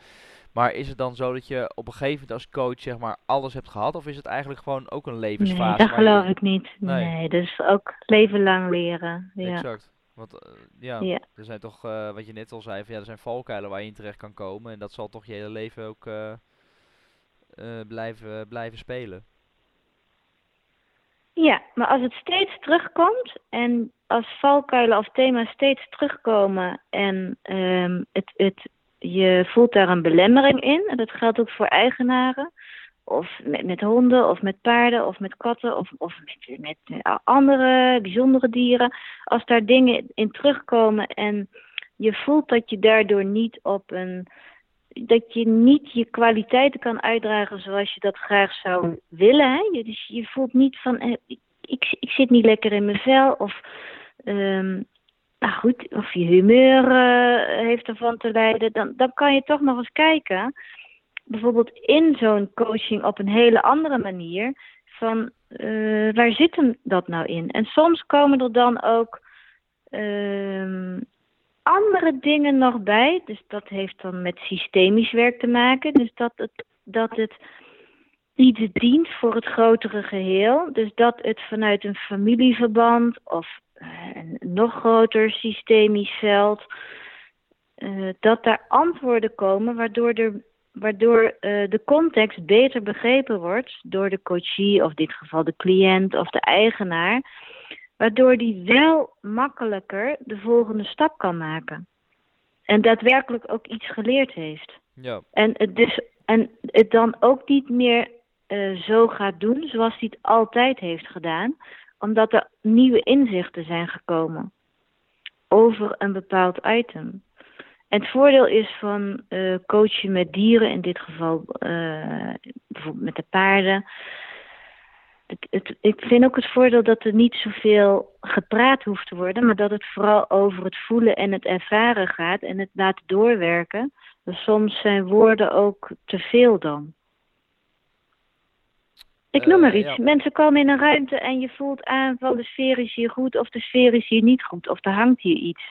Maar is het dan zo dat je op een gegeven moment als coach zeg maar alles hebt gehad? Of is het eigenlijk gewoon ook een levensfase? Nee, dat geloof ik niet. Nee. nee, dus ook leven lang leren. Ja. Exact. Want uh, ja, ja, er zijn toch, uh, wat je net al zei, van, ja, er zijn valkuilen waar je in terecht kan komen. En dat zal toch je hele leven ook uh, blijven, blijven spelen. Ja, maar als het steeds terugkomt en als valkuilen of thema's steeds terugkomen en um, het, het je voelt daar een belemmering in. En dat geldt ook voor eigenaren. Of met, met honden, of met paarden, of met katten, of, of met, met eh, andere bijzondere dieren. Als daar dingen in terugkomen en je voelt dat je daardoor niet op een. Dat je niet je kwaliteiten kan uitdragen zoals je dat graag zou willen. Hè? Je, dus je voelt niet van. Eh, ik, ik zit niet lekker in mijn vel, of. Um, nou goed, of je humeur uh, heeft ervan te lijden, dan, dan kan je toch nog eens kijken. Bijvoorbeeld in zo'n coaching op een hele andere manier. Van uh, waar zit hem dat nou in? En soms komen er dan ook uh, andere dingen nog bij. Dus dat heeft dan met systemisch werk te maken. Dus dat het, dat het iets dient voor het grotere geheel. Dus dat het vanuit een familieverband of een nog groter systemisch veld. Uh, dat daar antwoorden komen waardoor, er, waardoor uh, de context beter begrepen wordt door de coachie, of in dit geval de cliënt of de eigenaar. Waardoor die wel makkelijker de volgende stap kan maken. En daadwerkelijk ook iets geleerd heeft. Ja. En, het dus, en het dan ook niet meer uh, zo gaat doen zoals hij het altijd heeft gedaan omdat er nieuwe inzichten zijn gekomen over een bepaald item. En het voordeel is van uh, coachen met dieren, in dit geval uh, bijvoorbeeld met de paarden. Het, het, ik vind ook het voordeel dat er niet zoveel gepraat hoeft te worden, maar dat het vooral over het voelen en het ervaren gaat en het laten doorwerken. Dus soms zijn woorden ook te veel dan. Ik noem maar eh, iets. Mensen komen in een ruimte en je voelt aan van de sfeer is hier goed of de sfeer is hier niet goed of er hangt hier iets.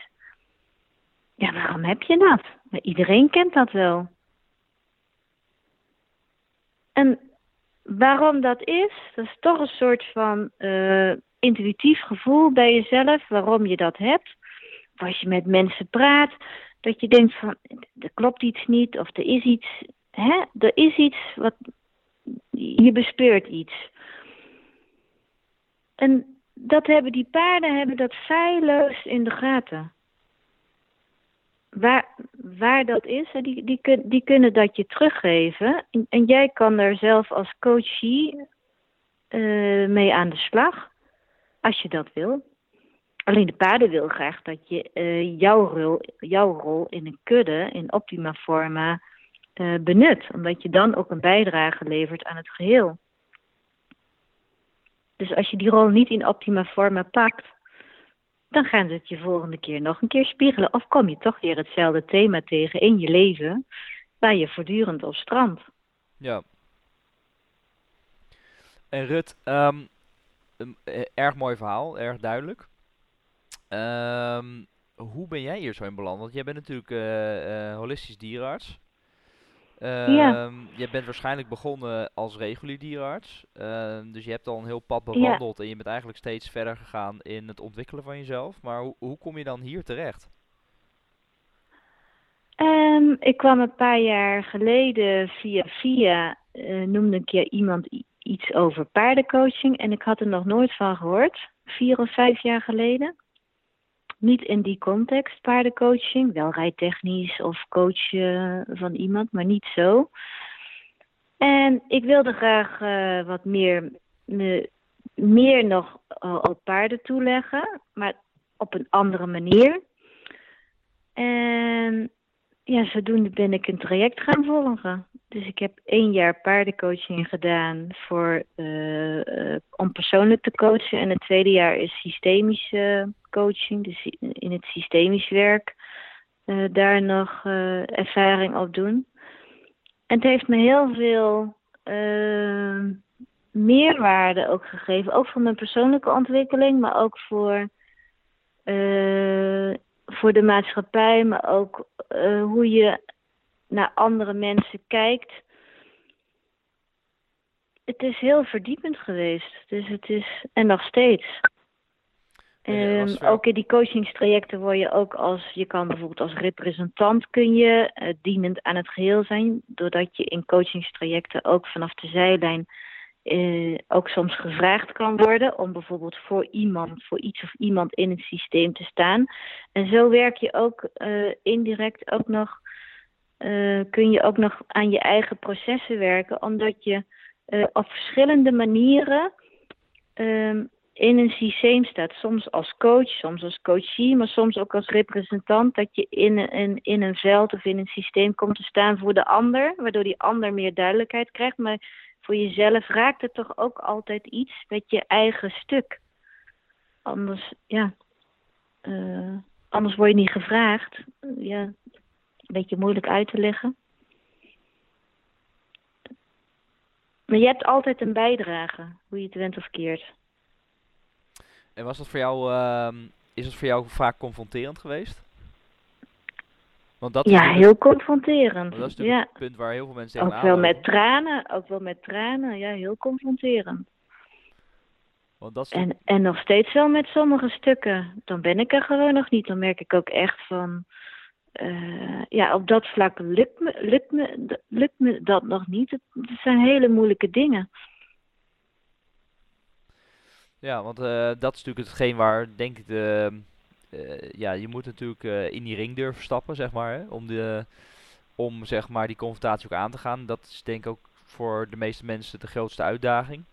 Ja, waarom heb je dat? Maar iedereen kent dat wel. En waarom dat is, dat is toch een soort van uh, intuïtief gevoel bij jezelf waarom je dat hebt. Of als je met mensen praat, dat je denkt van er klopt iets niet of er is iets, hè, er is iets wat, je bespeurt iets. En dat hebben die paarden hebben dat feilloos in de gaten. Waar, waar dat is, die, die, die kunnen dat je teruggeven. En, jij kan daar zelf als coachie uh, mee aan de slag, als je dat wil. Alleen de paarden wil graag dat je uh, jouw, rol, jouw rol in een kudde, in optima forma, uh, benut, omdat je dan ook een bijdrage levert aan het geheel. Dus als je die rol niet in optima forma pakt, dan gaan ze het je volgende keer nog een keer spiegelen. Of kom je toch weer hetzelfde thema tegen in je leven, waar je voortdurend op strandt. Ja. En Rut, um, erg mooi verhaal, erg duidelijk. Um, hoe ben jij hier zo in beland? Want jij bent natuurlijk uh, uh, holistisch dierenarts ja. Ehm, je bent waarschijnlijk begonnen als regulier dierenarts. Ehm, dus je hebt al een heel pad bewandeld en je bent eigenlijk steeds verder gegaan in het ontwikkelen van jezelf. Maar hoe, hoe kom je dan hier terecht? Um, ik kwam een paar jaar geleden via via, uh, noemde een keer iemand iets over paardencoaching en ik had er nog nooit van gehoord, vier of vijf jaar geleden. Niet in die context, paardencoaching. Wel rijtechnisch of coachen van iemand, maar niet zo. En ik wilde graag uh, wat meer, me, meer nog uh, op paarden toeleggen, maar op een andere manier. En ja, zodoende ben ik een traject gaan volgen. Dus ik heb één jaar paardencoaching gedaan voor, uh, om persoonlijk te coachen. En het tweede jaar is systemische coaching, dus in het systemisch werk. Daar nog ervaring op doen. En het heeft me heel veel meerwaarde ook gegeven. Ook voor mijn persoonlijke ontwikkeling, maar ook voor voor de maatschappij, maar ook hoe je naar andere mensen kijkt. Het is heel verdiepend geweest. Dus het is, en nog steeds. Um, ook in die coachingstrajecten word je ook als, je kan bijvoorbeeld als representant kun je uh, dienend aan het geheel zijn, doordat je in coachingstrajecten ook vanaf de zijlijn uh, ook soms gevraagd kan worden om bijvoorbeeld voor iemand, voor iets of iemand in het systeem te staan. En zo werk je ook uh, indirect ook nog, uh, kun je ook nog aan je eigen processen werken, omdat je op verschillende manieren um, in een systeem staat. Soms als coach, soms als coachie, maar soms ook als representant. Dat je in een, in een veld of in een systeem komt te staan voor de ander, waardoor die ander meer duidelijkheid krijgt. Maar voor jezelf raakt het toch ook altijd iets met je eigen stuk. Anders, ja, uh, anders word je niet gevraagd. Ja, een beetje moeilijk uit te leggen. Maar je hebt altijd een bijdrage, hoe je het went of keert. En was dat voor jou, uh, is het voor jou vaak confronterend geweest? Want dat ja, heel confronterend. Dat is natuurlijk ja. het punt waar heel veel mensen Ook wel met tranen, ook wel met tranen, ja, heel confronterend. Want dat is en, en nog steeds wel met sommige stukken. Dan ben ik er gewoon nog niet. Dan merk ik ook echt van, uh, ja, op dat vlak lukt me, lukt me, lukt me dat nog niet. Het, zijn hele moeilijke dingen. Ja, want uh, dat is natuurlijk hetgeen waar, denk ik, de uh, ja, je moet natuurlijk in die ring durven stappen, zeg maar. Hè, om, de, om zeg maar die confrontatie ook aan te gaan. Dat is denk ik ook voor de meeste mensen de grootste uitdaging.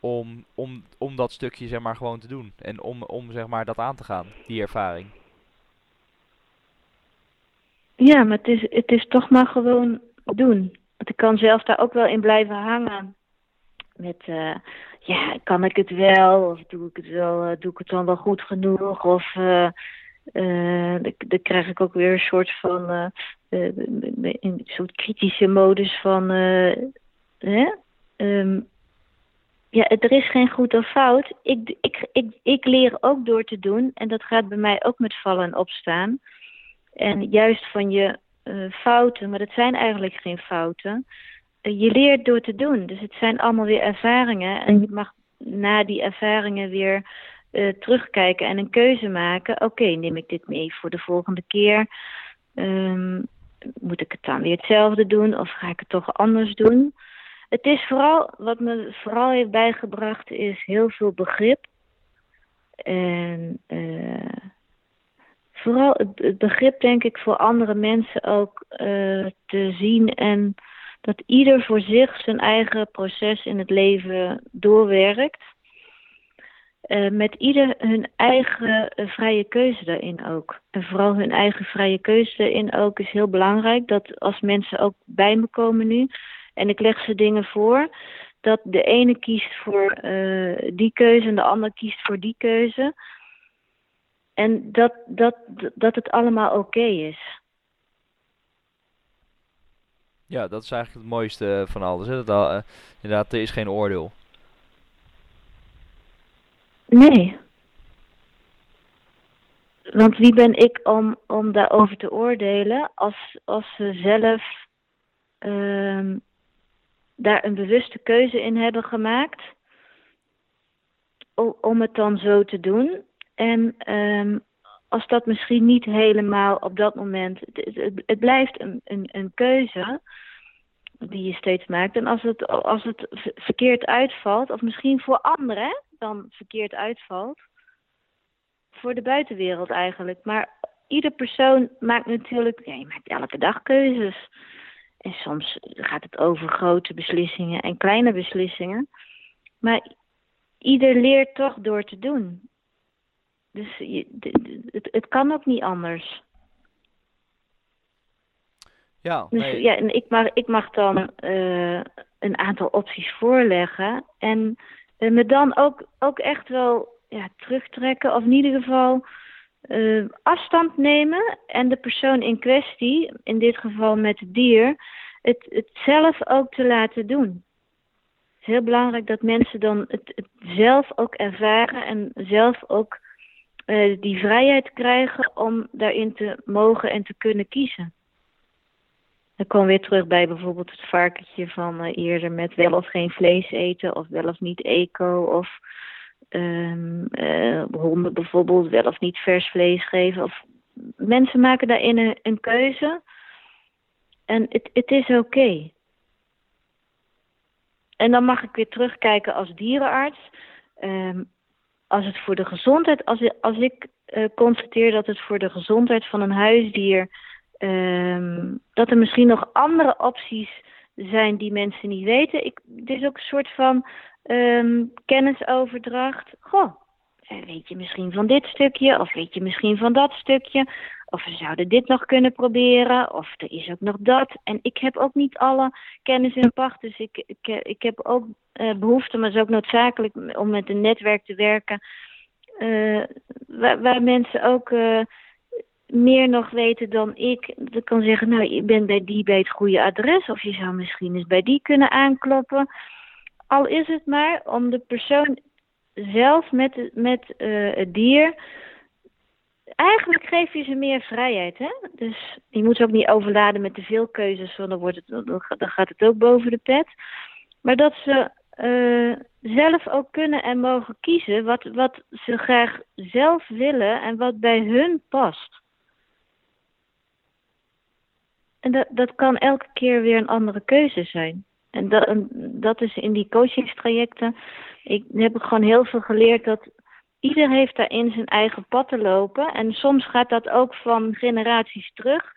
Om, om, om dat stukje zeg maar gewoon te doen. En om, om zeg maar dat aan te gaan, die ervaring. Ja, maar het is, het is toch maar gewoon doen. Want ik kan zelf daar ook wel in blijven hangen. Met, uh, ja, kan ik het wel? Of doe ik het wel, uh, doe ik het dan wel goed genoeg? Of uh, dan krijg ik ook weer een soort van een soort kritische modus van hè? Um, ja, er is geen goed of fout. Ik, ik, ik, ik leer ook door te doen. En dat gaat bij mij ook met vallen en opstaan. En juist van je fouten, maar dat zijn eigenlijk geen fouten je leert door te doen. Dus het zijn allemaal weer ervaringen. En je mag na die ervaringen weer uh, terugkijken en een keuze maken. Oké, neem ik dit mee voor de volgende keer? Um, moet ik het dan weer hetzelfde doen of ga ik het toch anders doen? Het is vooral, wat me vooral heeft bijgebracht, is heel veel begrip. En vooral het, begrip, denk ik, voor andere mensen ook uh, te zien en dat ieder voor zich zijn eigen proces in het leven doorwerkt. Uh, met ieder hun eigen uh, vrije keuze daarin ook. En vooral hun eigen vrije keuze daarin ook is heel belangrijk. Dat als mensen ook bij me komen nu en ik leg ze dingen voor, dat de ene kiest voor die keuze en de ander kiest voor die keuze. En dat, dat, dat het allemaal oké is. Ja, dat is eigenlijk het mooiste van alles. Hè? Dat, uh, inderdaad, er is geen oordeel. Nee. Want wie ben ik om, om daarover te oordelen als, als ze zelf uh, daar een bewuste keuze in hebben gemaakt om, om het dan zo te doen. En um, als dat misschien niet helemaal op dat moment. Het, het, blijft een, een, een, keuze die je steeds maakt. En als het, als het verkeerd uitvalt, of misschien voor anderen dan verkeerd uitvalt. Voor de buitenwereld eigenlijk. Maar ieder persoon maakt natuurlijk. Ja, je maakt elke dag keuzes. En soms gaat het over grote beslissingen en kleine beslissingen. Maar ieder leert toch door te doen. Dus je, het, het kan ook niet anders. Ja, dus, ja en ik mag, ik mag dan een aantal opties voorleggen. En me dan ook, ook echt wel ja, terugtrekken. Of in ieder geval afstand nemen. En de persoon in kwestie, in dit geval met het dier, het, het zelf ook te laten doen heel belangrijk dat mensen dan het, het zelf ook ervaren en zelf ook uh, die vrijheid krijgen om daarin te mogen en te kunnen kiezen. Dan we weer terug bij bijvoorbeeld het varkentje van uh, eerder met wel of geen vlees eten of wel of niet eco of um, uh, honden bijvoorbeeld wel of niet vers vlees geven. Of, mensen maken daarin een, keuze en het, is oké. En dan mag ik weer terugkijken als dierenarts. Um, als het voor de gezondheid, als, als ik uh, constateer dat het voor de gezondheid van een huisdier, um, dat er misschien nog andere opties zijn die mensen niet weten. Ik, het is ook een soort van um, kennisoverdracht. Goh, eh, weet je misschien van dit stukje of weet je misschien van dat stukje. Of we zouden dit nog kunnen proberen. Of er is ook nog dat. En ik heb ook niet alle kennis in pacht. Dus ik, ik, ik heb ook uh, behoefte, maar het is ook noodzakelijk om met een netwerk te werken. Uh, waar, mensen ook uh, meer nog weten dan ik. Dat kan zeggen, nou, je bent bij die bij het goede adres. Of je zou misschien eens bij die kunnen aankloppen. Al is het maar om de persoon zelf met, met het dier eigenlijk geef je ze meer vrijheid. Hè? Dus je moet ze ook niet overladen met te veel keuzes, want dan, wordt het, dan gaat het ook boven de pet. Maar dat ze uh, zelf ook kunnen en mogen kiezen wat, wat ze graag zelf willen en wat bij hun past. En dat, dat kan elke keer weer een andere keuze zijn. En dat, en dat is in die coachingstrajecten. Ik heb gewoon heel veel geleerd dat ieder heeft daarin zijn eigen pad te lopen. En soms gaat dat ook van generaties terug.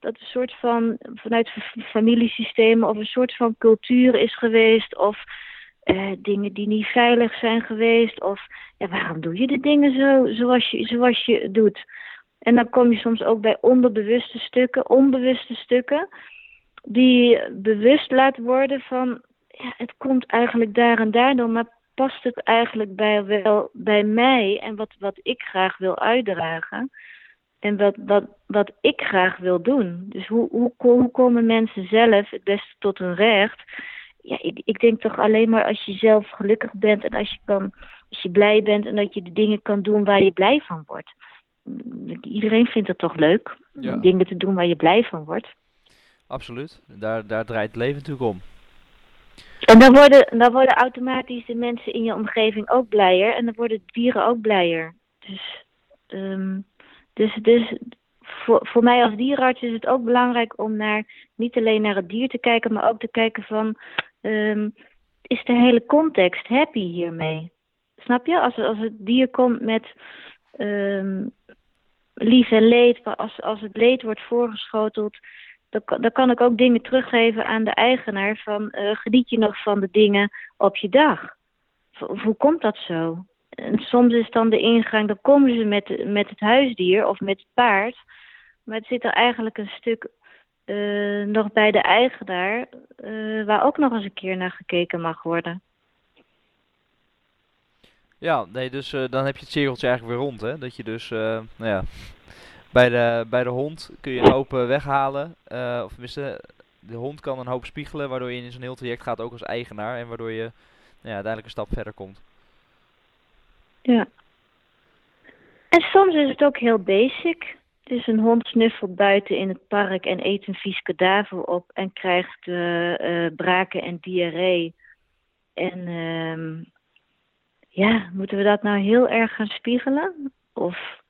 Dat een soort van vanuit familiesystemen of een soort van cultuur is geweest. Of uh, dingen die niet veilig zijn geweest. Of ja, waarom doe je de dingen zo zoals je, zoals je doet? En dan kom je soms ook bij onderbewuste stukken, onbewuste stukken. Die bewust laat worden van, ja, het komt eigenlijk daar en daardoor, maar past het eigenlijk bij, wel bij mij en wat, wat ik graag wil uitdragen. En wat, wat, wat ik graag wil doen. Dus hoe, hoe, hoe komen mensen zelf het beste tot hun recht? Ja, ik, ik denk toch alleen maar als je zelf gelukkig bent en als je, kan, als je blij bent en dat je de dingen kan doen waar je blij van wordt. Iedereen vindt het toch leuk, ja. dingen te doen waar je blij van wordt. Absoluut, daar, daar draait het leven natuurlijk om. En dan worden, dan worden automatisch de mensen in je omgeving ook blijer en dan worden dieren ook blijer. Dus, um, dus, dus voor, voor mij als dierenarts is het ook belangrijk om naar, niet alleen naar het dier te kijken, maar ook te kijken van, um, is de hele context happy hiermee? Snap je? Als, als het dier komt met um, lief en leed, als, als het leed wordt voorgeschoteld, dan, kan ik ook dingen teruggeven aan de eigenaar van uh, geniet je nog van de dingen op je dag? hoe komt dat zo? En soms is dan de ingang, dan komen ze met, met het huisdier of met het paard. Maar het zit er eigenlijk een stuk uh, nog bij de eigenaar, uh, waar ook nog eens een keer naar gekeken mag worden. Ja, nee, dus dan heb je het cirkeltje eigenlijk weer rond, hè? Dat je dus, nou ja, bij de, bij de hond kun je een hoop weghalen. Uh, of tenminste, de hond kan een hoop spiegelen, waardoor je in zo'n heel traject gaat ook als eigenaar. En waardoor je nou ja, uiteindelijk een stap verder komt. Ja. En soms is het ook heel basic. Dus een hond snuffelt buiten in het park en eet een vies kadaver op en krijgt uh, braken en diarree. En uh, ja, moeten we dat nou heel erg gaan spiegelen? Of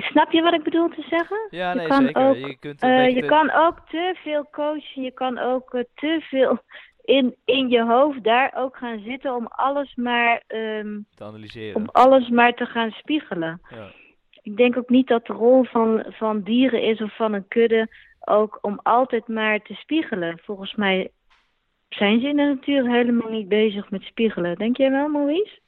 Snap je wat ik bedoel te zeggen? Ja, nee, zeker. Ook, je kunt uh, je kan ook te veel coachen. Je kan ook uh, te veel in, in je hoofd daar ook gaan zitten om alles maar... Um, te analyseren. Om alles maar te gaan spiegelen. Ja. Ik denk ook niet dat de rol van, van dieren is of van een kudde ook om altijd maar te spiegelen. Volgens mij zijn ze in de natuur helemaal niet bezig met spiegelen. Denk jij wel, Maurice?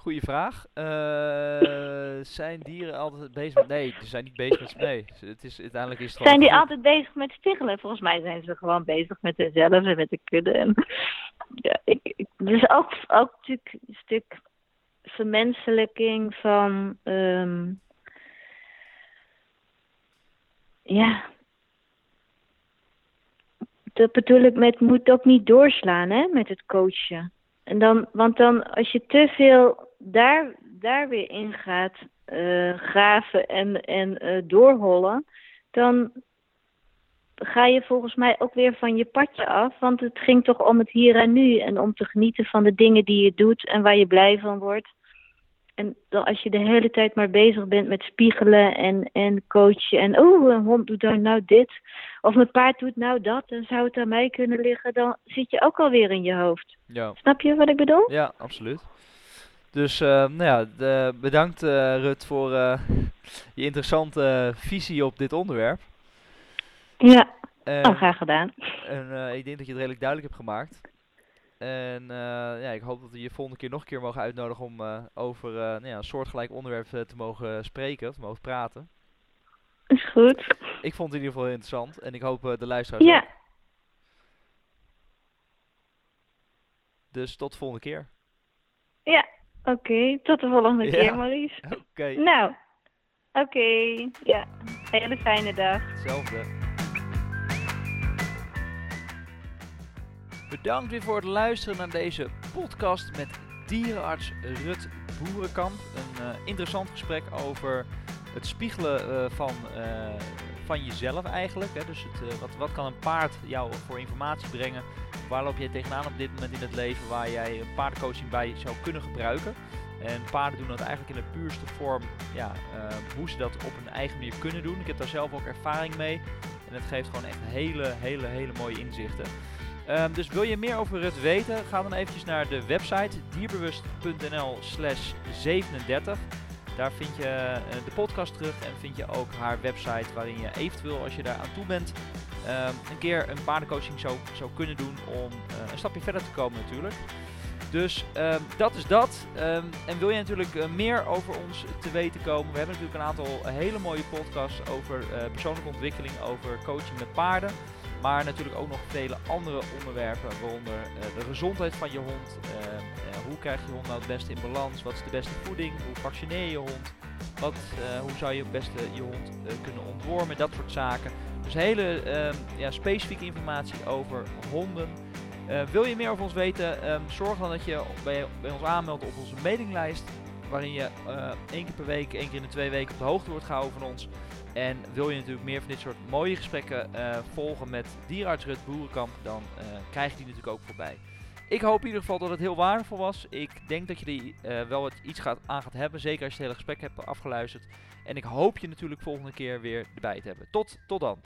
Goeie vraag. Uh, [LAUGHS] zijn dieren altijd bezig met... Nee, ze zijn niet bezig met... Nee, het is, uiteindelijk is het Zijn die altijd bezig met spiegelen? Volgens mij zijn ze gewoon bezig met zichzelf en met de kudde. En, [LAUGHS] ja, ik, ik, dus ook, ook natuurlijk een stuk vermenselijking van... Um, ja, dat bedoel ik met moet ook niet doorslaan hè, met het coachen. En dan, want dan als je te veel daar, daar weer in gaat uh, graven en, en uh, doorhollen, dan ga je volgens mij ook weer van je padje af. Want het ging toch om het hier en nu en om te genieten van de dingen die je doet en waar je blij van wordt. En dan als je de hele tijd maar bezig bent met spiegelen en, en coachen en oh, een hond doet dan nou dit. Of mijn paard doet nou dat en zou het aan mij kunnen liggen, dan zit je ook alweer in je hoofd. Ja. Snap je wat ik bedoel? Ja, absoluut. Dus uh, nou ja, de, bedankt uh, Rut voor uh, je interessante visie op dit onderwerp. Ja, oh, graag gedaan. En ik denk dat je het redelijk duidelijk hebt gemaakt. En ja, ik hoop dat we je volgende keer nog een keer mogen uitnodigen om over nou ja, een soortgelijk onderwerp te mogen spreken, te mogen praten. Is goed. Ik vond het in ieder geval interessant en ik hoop de luisteraars ja. ook. Dus tot de volgende keer. Ja, oké. Tot de volgende ja. keer, Maurice. [LAUGHS] Oké. Nou, oké. Ja, hele fijne dag. Hetzelfde. Bedankt weer voor het luisteren naar deze podcast met dierenarts Rut Boerenkamp. Een uh, interessant gesprek over het spiegelen uh, van, uh, van jezelf eigenlijk. Hè. Dus het, wat, wat kan een paard jou voor informatie brengen? Waar loop jij tegenaan op dit moment in het leven waar jij paardencoaching bij zou kunnen gebruiken? En paarden doen dat eigenlijk in de puurste vorm, ja, hoe ze dat op hun eigen manier kunnen doen. Ik heb daar zelf ook ervaring mee. En het geeft gewoon echt hele, hele, hele mooie inzichten. Um, dus wil je meer over het weten, ga dan eventjes naar de website dierbewust.nl slash 37. Daar vind je uh, de podcast terug en vind je ook haar website waarin je eventueel als je daar aan toe bent um, een keer een paardencoaching zou, zou kunnen doen om uh, een stapje verder te komen natuurlijk. Dus um, dat is dat. En wil je natuurlijk uh, meer over ons te weten komen? We hebben natuurlijk een aantal hele mooie podcasts over persoonlijke ontwikkeling, over coaching met paarden. Maar natuurlijk ook nog vele andere onderwerpen, waaronder uh, de gezondheid van je hond. hoe krijg je hond nou het beste in balans? Wat is de beste voeding? Hoe vaccineer je hond? Wat, hoe zou je het beste je hond kunnen ontwormen? Dat soort zaken. Dus hele uh, ja, specifieke informatie over honden. Wil je meer over ons weten? Um, zorg dan dat je bij, bij, ons aanmeldt op onze mailinglijst. Waarin je één keer per week, één keer in de twee weken op de hoogte wordt gehouden van ons. En wil je natuurlijk meer van dit soort mooie gesprekken uh, volgen met dierenarts Rut Boerenkamp, dan krijg je die natuurlijk ook voorbij. Ik hoop in ieder geval dat het heel waardevol was. Ik denk dat je er wel wat iets gaat, aan gaat hebben. Zeker als je het hele gesprek hebt afgeluisterd. En ik hoop je natuurlijk volgende keer weer erbij te hebben. Tot, tot dan.